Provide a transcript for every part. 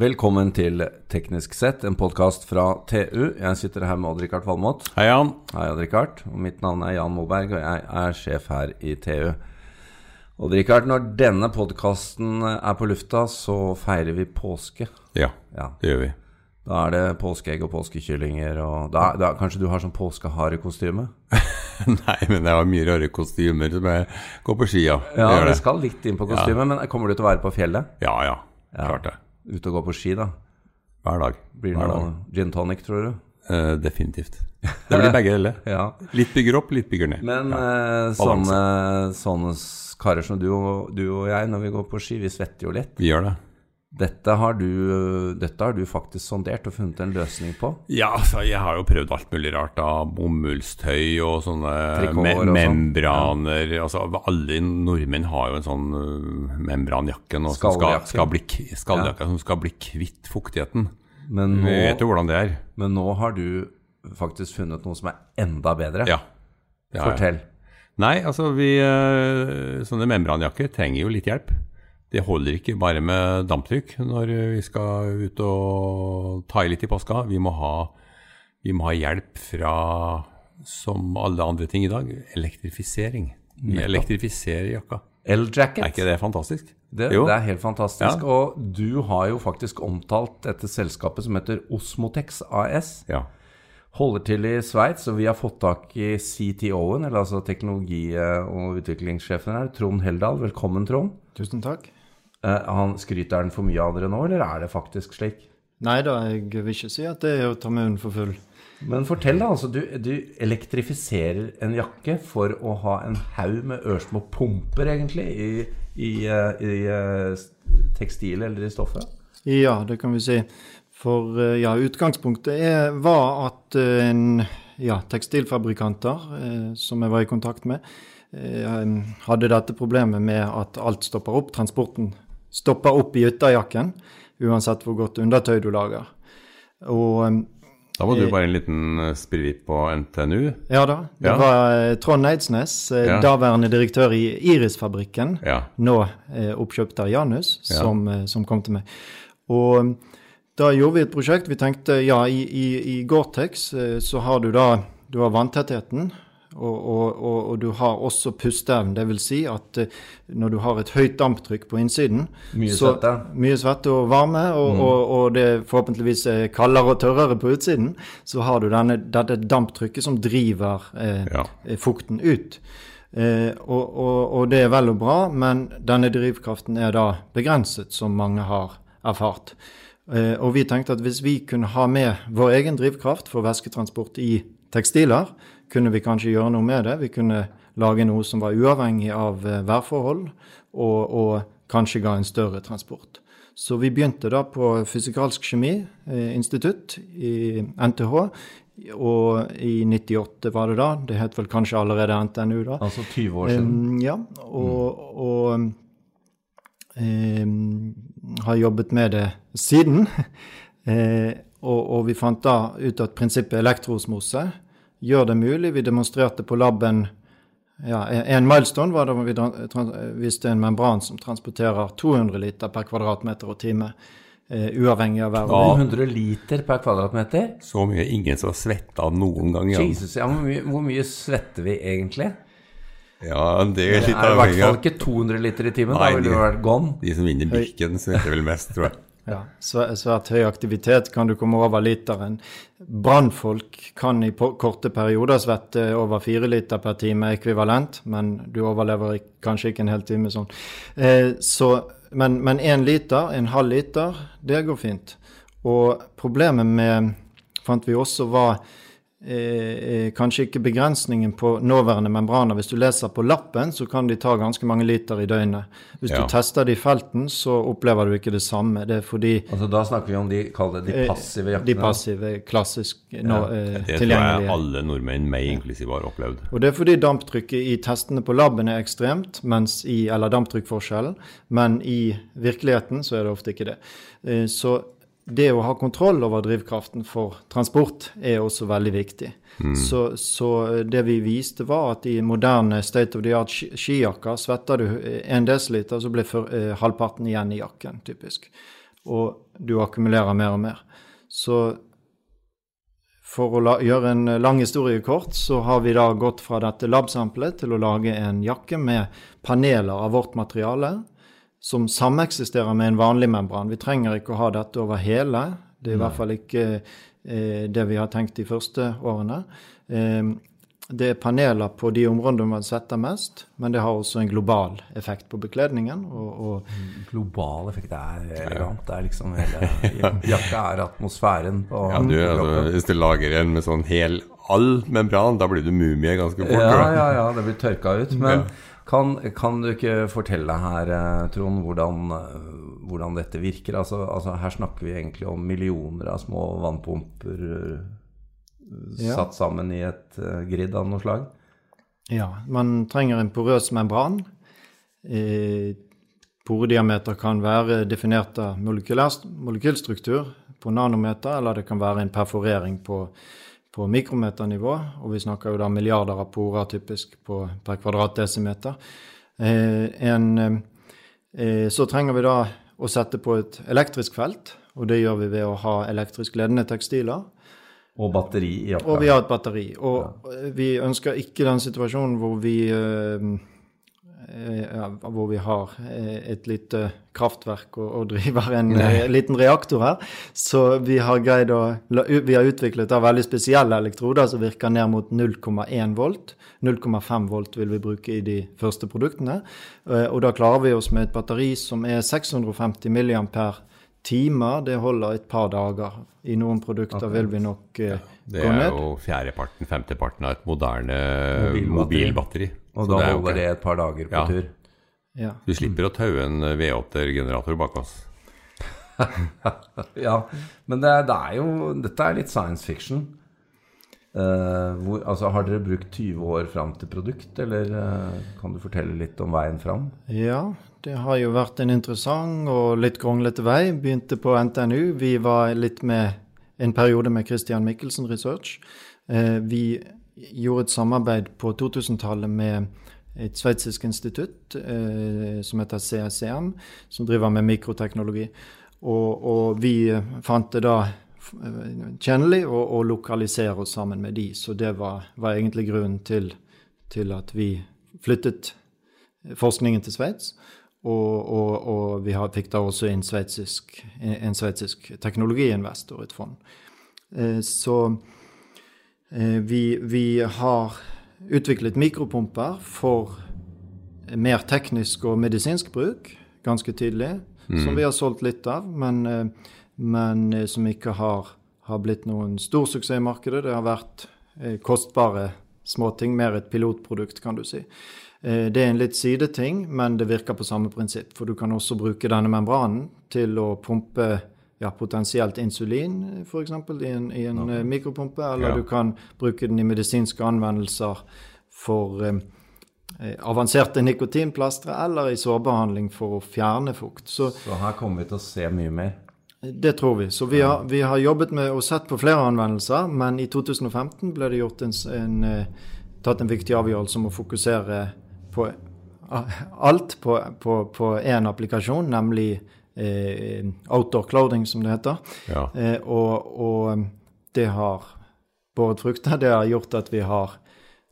Velkommen til Teknisk sett, en podkast fra TU. Jeg sitter her med Odd-Rikard Valmot. Hei, Jan. Hei, Odd-Rikard. Mitt navn er Jan Moberg, og jeg er sjef her i TU. Odd-Rikard, når denne podkasten er på lufta, så feirer vi påske. Ja, Ja, det gjør vi. Da er det påskeegg og påskekyllinger og da, da, Kanskje du har sånn påskeharekostyme? Nei, men jeg har mye rare kostymer som jeg går på ski av. Ja, det skal litt inn på kostymet, men kommer du til å være på fjellet? Ja, ja. Ja. Klart det. Ute og gå på ski, da? Hver dag. Blir det Hver noe dag. gin tonic, tror du? Uh, definitivt. Det blir begge deler. Ja. Litt bygger opp, litt bygger ned. Men ja. eh, sånne, sånne karer som du og, du og jeg, når vi går på ski, vi svetter jo litt. Vi gjør det. Dette har du, dette har du faktisk sondert og funnet en løsning på. Ja, altså, jeg har jo prøvd alt mulig rart. da Bomullstøy og sånne me og membraner. membraner. Altså, alle nordmenn har jo en sånn uh, membranjakke nå som skal, skal bli, skalljakke, ja. som skal bli kvitt fuktigheten. Men nå, vet jo hvordan det er. men nå har du faktisk funnet noe som er enda bedre. Ja. Fortell. Nei, altså vi eh, Sånne membranjakker trenger jo litt hjelp. Det holder ikke bare med damptrykk når vi skal ut og ta i litt i påska. Vi må ha, vi må ha hjelp fra, som alle andre ting i dag, elektrifisering. Vi elektrifiserer jakka. L-jacket. Er ikke det fantastisk? Det, det er helt fantastisk. Ja. Og du har jo faktisk omtalt dette selskapet som heter Osmotex AS. Ja. Holder til i Sveits, og vi har fått tak i CTO-en, eller altså teknologi- og utviklingssjefen her, Trond Heldal. Velkommen, Trond. Tusen takk. Eh, han Skryter han for mye av dere nå, eller er det faktisk slik? Nei da, jeg vil ikke si at det er å ta munnen for full. Men fortell, da. altså Du, du elektrifiserer en jakke for å ha en haug med ørsmå pumper, egentlig, i, i, i, i eh, tekstilet eller i stoffet? Ja, det kan vi si. For eh, ja, utgangspunktet er, var at eh, en ja, tekstilfabrikanter eh, som jeg var i kontakt med, eh, hadde dette problemet med at alt stopper opp. Transporten stopper opp i ytterjakken, uansett hvor godt undertøy du lager. Og eh, Da var du bare en liten eh, på NTNU. ja da, det Ja. var eh, Trond Eidsnes, eh, Ja. daværende direktør i Iris-fabrikken, Ja. nå eh, oppkjøpt av Janus, Ja. som, eh, som kom til meg. Og um, da gjorde vi et prosjekt. Vi tenkte ja, i, i, i Gore-Tex eh, så har du da du har vanntettheten. Og, og, og, og du har også pusteevnen. Det vil si at eh, når du har et høyt damptrykk på innsiden Mye så- svette. Mye svette og varme, og, og, det forhåpentligvis er kaldere og tørrere på utsiden, så har du denne, dette damptrykket som driver eh, Ja. eh, fukten ut. Eh, og det er vel og bra, men denne drivkraften er da begrenset, som mange har erfart. Eh, og vi tenkte at hvis vi kunne ha med vår egen drivkraft for væsketransport i tekstiler, kunne vi kanskje gjøre noe med det. Vi kunne lage noe som var uavhengig av eh, værforhold, og, og kanskje ga en større transport. Så vi begynte da på Fysikalsk kjemi eh, i NTH, og i 98 var det da. Det het vel kanskje allerede NTNU da. Altså 20 år siden. Um, ja, og, og um, har jobbet med det siden. uh, og, og vi fant da ut at prinsippet elektroosmose gjør det mulig. Vi demonstrerte på laben ja, en- milestone var da vi viste en membran som transporterer 200 liter per kvadratmeter og time, Uh, uavhengig av vær. og 200 liter per kvadratmeter? Så mye ingen som har svetta noen gang. Ja, Jesus, ja, hvor, mye, hvor mye svetter vi egentlig? ja det er litt avhengig av Det er i hvert fall ikke 200 liter i timen. Nei, da ville du vært gone. de som vinner Birken, svetter vel mest, tror jeg. Ja, svæ- svært høy aktivitet kan du komme over literen. Brannfolk kan i korte perioder svette over fire liter per time ekvivalent, men du overlever kanskje ikke en hel time sånn. Eh, så, men én liter, en halv liter, det går fint. Og problemet med, fant vi også, var kanskje ikke begrensningen på nåværende membraner. Hvis du leser på lappen, så kan de ta ganske mange liter i døgnet. Hvis Ja. du tester det i felten, så opplever du ikke det samme. Det er fordi Altså, da snakker vi om de, det de eh, passive jaktene? De passive, klassisk nå, eh, Det tror jeg alle nordmenn, meg inklusiv, har opplevd. Og det er fordi damptrykket i testene på laben er ekstremt, mens i, eller damptrykkforskjellen, men i virkeligheten så er det ofte ikke det. Eh, Så det å ha kontroll over drivkraften for transport er også veldig viktig. Så, så det vi viste, var at i moderne state of the art skijakker svetter du en desiliter, så blir for, eh, halvparten igjen i jakken, typisk. og du akkumulerer mer og mer. Så for å la, gjøre en lang historie kort, så har vi da gått fra dette lab-sampelet til å lage en jakke med paneler av vårt materiale som sameksisterer med en vanlig membran. Vi trenger ikke å ha dette over hele. Det er i hvert fall ikke eh, det vi har tenkt de første årene. Eh, det er paneler på de områdene man setter mest, men det har også en global effekt på bekledningen. Og, og global effekt er elegant. Det er liksom hele Jakka er atmosfæren på ja, du, altså, Hvis du lager en med sånn hel all membran, da blir du mumie ganske fort. Ja, ja, ja, det blir tørka ut. Men kan, kan, du ikke fortelle her, eh, Trond, hvordan, hvordan dette virker? Altså, altså, her snakker vi egentlig om millioner av små vannpumper ja. satt sammen i et grid av noe slag? Ja, man trenger en porøs membran. Eh, porediameter kan være definert av molekylstruktur på nanometer, eller det kan være en perforering på, på mikrometernivå. Og vi snakker jo da milliarder av porer typisk på, per kvadratdesimeter. Eh, en, eh, så trenger vi da å sette på et elektrisk felt, og det gjør vi ved å ha elektrisk ledende tekstiler. Og batteri i jakka. Og vi har et batteri. Og ja. vi ønsker ikke den situasjonen hvor vi ja, hvor vi har eh, et lite kraftverk og, og driver en Nei. liten reaktor her. Så vi har å Vi har utviklet veldig spesielle elektroder som virker ned mot 0,1 volt. 0,5 volt vil vi bruke i de første produktene. Og da klarer vi oss med et batteri som er 650 milliampere timer, det holder et par dager. I noen produkter okay. vil vi nok uh, gå ned. Det er jo fjerdeparten, femteparten av et moderne mobilbatteri. mobilbatteri. Og da det holder det et par dager på ja. tur. Ja. Du slipper å taue en V8-generator bak oss. ja, men det, det, er jo Dette er litt science fiction. Uh, hvor, altså, har dere brukt 20 år fram til produkt, eller uh, kan du fortelle litt om veien fram? Ja, det har jo vært en interessant og litt kronglete vei. Begynte på NTNU. Vi var litt med en periode med Christian Michelsen Research. Uh, vi gjorde et samarbeid på 2000-tallet med et sveitsisk institutt som heter CSCM, som driver med mikroteknologi. Og, og vi fant det da tjenlig og, lokalisere oss sammen med de. Så det var, var egentlig grunnen til, til, at vi flyttet forskningen til Sveits. Og, og, og, vi fikk da også en sveitsisk, en sveitsisk teknologiinvestor, et fond. Eh, så eh, vi, vi har utviklet mikropumper for mer teknisk og medisinsk bruk, ganske tydelig, mm. som vi har solgt litt av. Men eh, men eh, som ikke har, har, blitt noen stor suksess i markedet. Det har vært eh, kostbare småting, mer et pilotprodukt, kan du si. Eh, det er en litt sideting, men det virker på samme prinsipp. For du kan også bruke denne membranen til å pumpe ja, potensielt insulin, f.eks. i en, i en okay. mikropumpe. Eller ja. du kan bruke den i medisinske anvendelser for eh, avanserte nikotinplastre, eller i sårbehandling for å fjerne fukt. Så, Så her kommer vi til å se mye mer? Det tror vi. Så vi har, vi har, jobbet med og sett på flere anvendelser, men i 2015 ble det gjort en, en, eh, tatt en viktig avgjørelse om å fokusere på alt på én applikasjon, nemlig eh, outdoor clothing, som det heter. Ja. Eh, og, og, det har båret frukter. Det har gjort at vi har,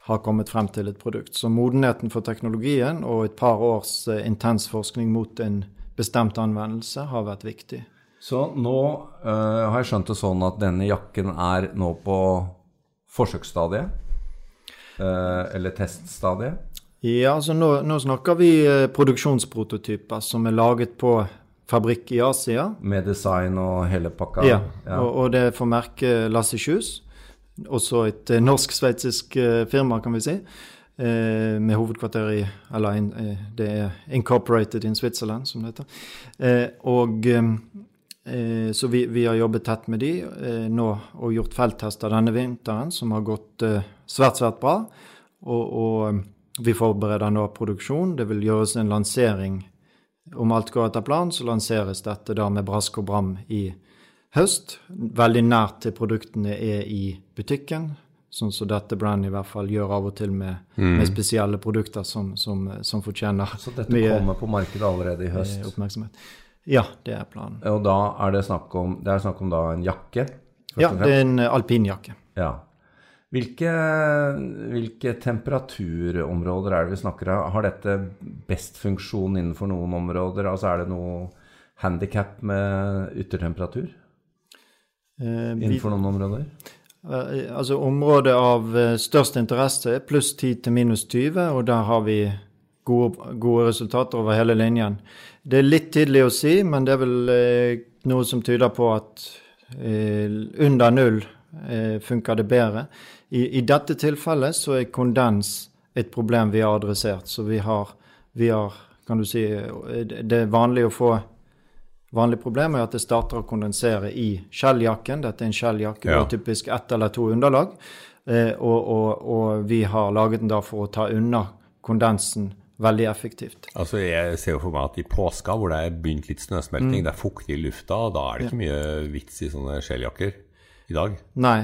har, kommet frem til et produkt. Så modenheten for teknologien og et par års eh, intens forskning mot en bestemt anvendelse har vært viktig. Så nå uh, har jeg skjønt det sånn at denne jakken er nå på forsøksstadiet? Uh, eller teststadiet? Ja, altså nå, nå snakker vi uh, produksjonsprototyper som er laget på fabrikk i Asia. Med design og hele pakka? Ja, ja. Og, og, det får merke Lasse Kjus. Også et norsk-sveitsisk firma, kan vi si. med hovedkvarter i Eller in, det er Incorporated in Switzerland, som det heter. og Eh, så vi, vi, har jobbet tett med de eh, nå og gjort felttester denne vinteren som har gått eh, svært, svært bra. Og, og, vi forbereder nå produksjon. Det vil gjøres en lansering. Om alt går etter planen, så lanseres dette da med brask og bram i høst. Veldig nært til produktene er i butikken. Sånn som dette brandet i hvert fall gjør av og til med, mm. med spesielle produkter som, som, som fortjener Så dette kommer på markedet allerede i høst? Oppmerksomhet. Ja, det er planen. Og da er det snakk om, det er snakk om da en jakke? Ja, det er en alpinjakke. Ja. Hvilke, hvilke temperaturområder er det vi snakker om? Har dette best funksjon innenfor noen områder? Altså Er det noe handikap med yttertemperatur Eh, vi, innenfor noen områder? eh, altså området av eh, størst interesse er pluss 10 til minus 20, og der har vi gode, gode resultater over hele linjen. Det er litt tidlig å si, men det er vel eh, noe som tyder på at eh, under null eh, funker det bedre. I, I dette tilfellet så er kondens et problem vi har adressert. Så vi har, vi har kan du si, eh, Det er vanlig å få Vanlig problem er at det starter å kondensere i skjelljakken. Dette er en skjelljakke, Ja. typisk ett eller to underlag. Eh, og, og, og vi har laget den da for å ta unna kondensen veldig effektivt. Altså Jeg ser jo for meg at i påska, hvor det er begynt litt Mm. snøsmelting, det er fuktig i lufta, da er det ikke mye vits i sånne skjelljakker i dag. Nei.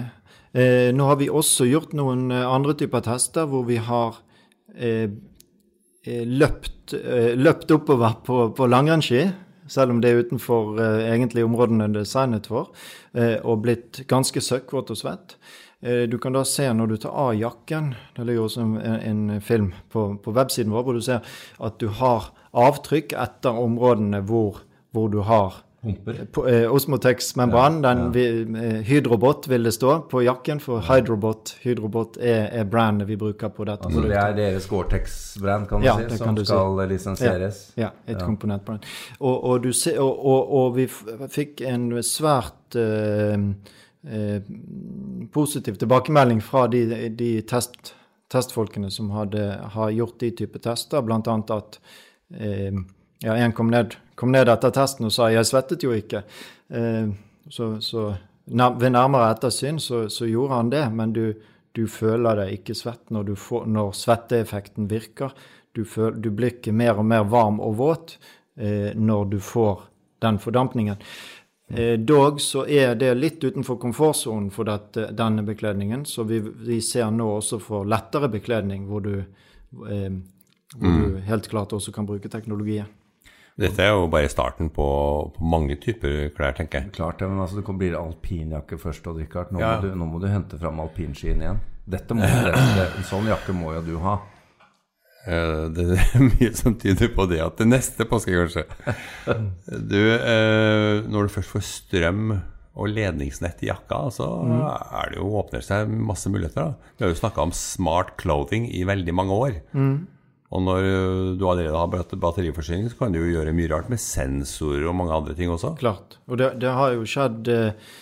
Eh, nå har vi også gjort noen eh, andre typer tester hvor vi har eh, eh, løpt, eh, løpt oppover på, på langrennsski, selv om det er utenfor eh, egentlig områdene det er designet for, og blitt ganske søkkvåt og svett. Eh, du kan da se når du tar av jakken, det ligger også en, en film på, på websiden vår, hvor du ser at du har avtrykk etter områdene hvor, hvor du har Humper? på, eh, Osmotex-membran, den eh, Hydrobot vil det stå på jakken, for Hydrobot, Hydrobot er, er brandet vi bruker på dette Altså det er deres Gore-Tex-brand, kan du Ja, si, som du si. skal lisensieres? Ja, et komponentbrand. Og, og, og, og, vi fikk en svært eh, eh, positiv tilbakemelding fra de, de test, testfolkene som hadde, har gjort de type tester, annet at eh, ja, en kom ned, kom ned etter testen og sa 'jeg svettet jo ikke'. Eh, så, så ved nærmere ettersyn så, så gjorde han det, men du, du føler deg ikke svett når, får, når svetteeffekten virker. Du, føl, du blir ikke mer og mer varm og våt eh, når du får den fordampningen. Eh, dog så er det litt utenfor komfortsonen for dette, denne bekledningen, så vi, vi ser nå også for lettere bekledning, hvor du, eh, hvor du helt klart også kan bruke teknologien. Dette er jo bare starten på, på mange typer klær, tenker jeg. Klart det, men altså det blir alpinjakke først, Odd Rikard. Nå, Ja. må du- nå må du hente fram alpinskiene igjen. Dette må du, en sånn jakke må jo du ha. Eh, Det er mye som tyder på det at det neste påske, kanskje. Du, eh, når du først får strøm og ledningsnett i jakka, så er det jo, åpner det seg masse muligheter. da. Vi har jo snakka om smart clothing i veldig mange år. Og når du allerede har batt- batteriforsyning, så kan du jo gjøre mye rart med sensorer og mange andre ting også. Klart. Og det, det har jo skjedd eh,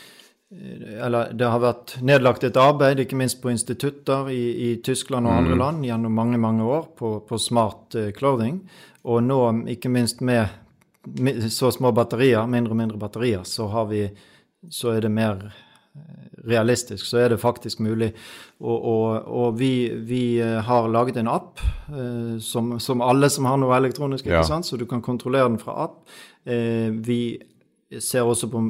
Eller det har vært nedlagt et arbeid, ikke minst på institutter i, i Tyskland og andre land gjennom mange mange år på, på smart eh, clothing. Og nå, ikke minst med så små batterier, mindre og mindre batterier, så, har vi, så er det mer eh, realistisk. Så er det faktisk mulig. Og, og, og vi, vi eh, har laget en app, eh, som, som alle som har noe elektronisk, ikke Ja. så du kan kontrollere den fra app. Eh, vi ser også på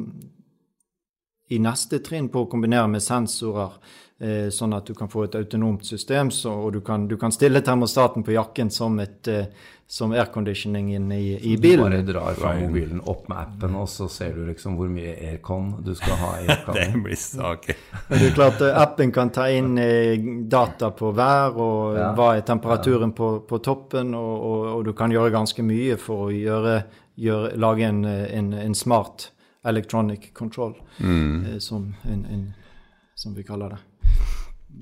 i neste trinn på å kombinere med sensorer, eh, sånn at du kan få et autonomt system, så, og du kan, du kan stille termostaten på jakken som, et, eh, som airconditioning i, i, bilen. Du bare drar fra mobilen opp med appen, og så ser du liksom hvor mye aircon du skal ha i. Det blir saker. Men det er klart eh, Appen kan ta inn eh, data på vær, og Ja. hva er temperaturen på, på toppen, og, og, og du kan gjøre ganske mye for å gjøre, gjøre, lage en, eh, en, en smart electronic control, eh, som, en, en, som vi kaller det.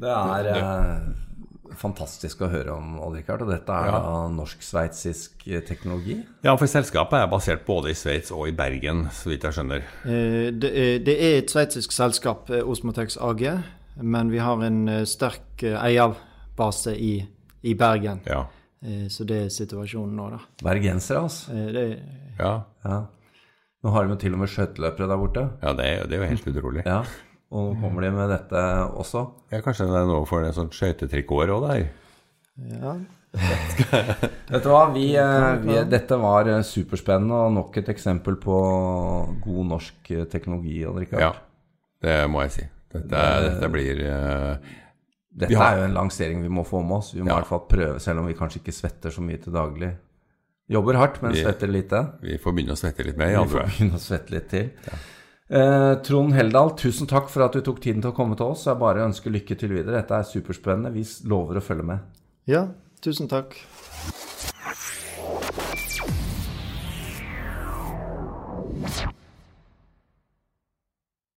Det er eh, fantastisk å høre om, Odd Rikard, og dette er Ja. norsk-sveitsisk eh, teknologi. Ja, for selskapet er basert både i Sveits og i Bergen, så vidt jeg skjønner. Eh, Det det er et sveitsisk selskap, eh, Osmotex AG, men vi har en sterk eierbase i, i Bergen. Ja. Eh, Så det er situasjonen nå, da. Bergensere, altså. Eh, Det, Ja, Ja. Nå har de jo til og med skøyteløpere der borte. ja det, er, det er jo helt utrolig. Ja. Og nå kommer de med dette også. Ja, Kanskje det er noe for en sånn skøytetrikot òg der? ja. Vet du hva, vi, eh, vi, dette var eh, superspennende og nok et eksempel på god norsk eh, teknologi. Rikard. Ja, det må jeg si. Dette, dette blir uh, Dette har- er jo en lansering vi må få med oss. Vi må i hvert fall prøve, selv om vi kanskje ikke svetter så mye til daglig. Jobber hardt, men vi, svetter lite. Vi får begynne å svette litt mer. Ja, vi får begynne å svette litt til. Ja. Eh, Trond Heldal, tusen takk for at du tok tiden til å komme til oss. Jeg bare ønsker lykke til videre. Dette er superspennende. Vi lover å følge med. Ja, tusen takk. you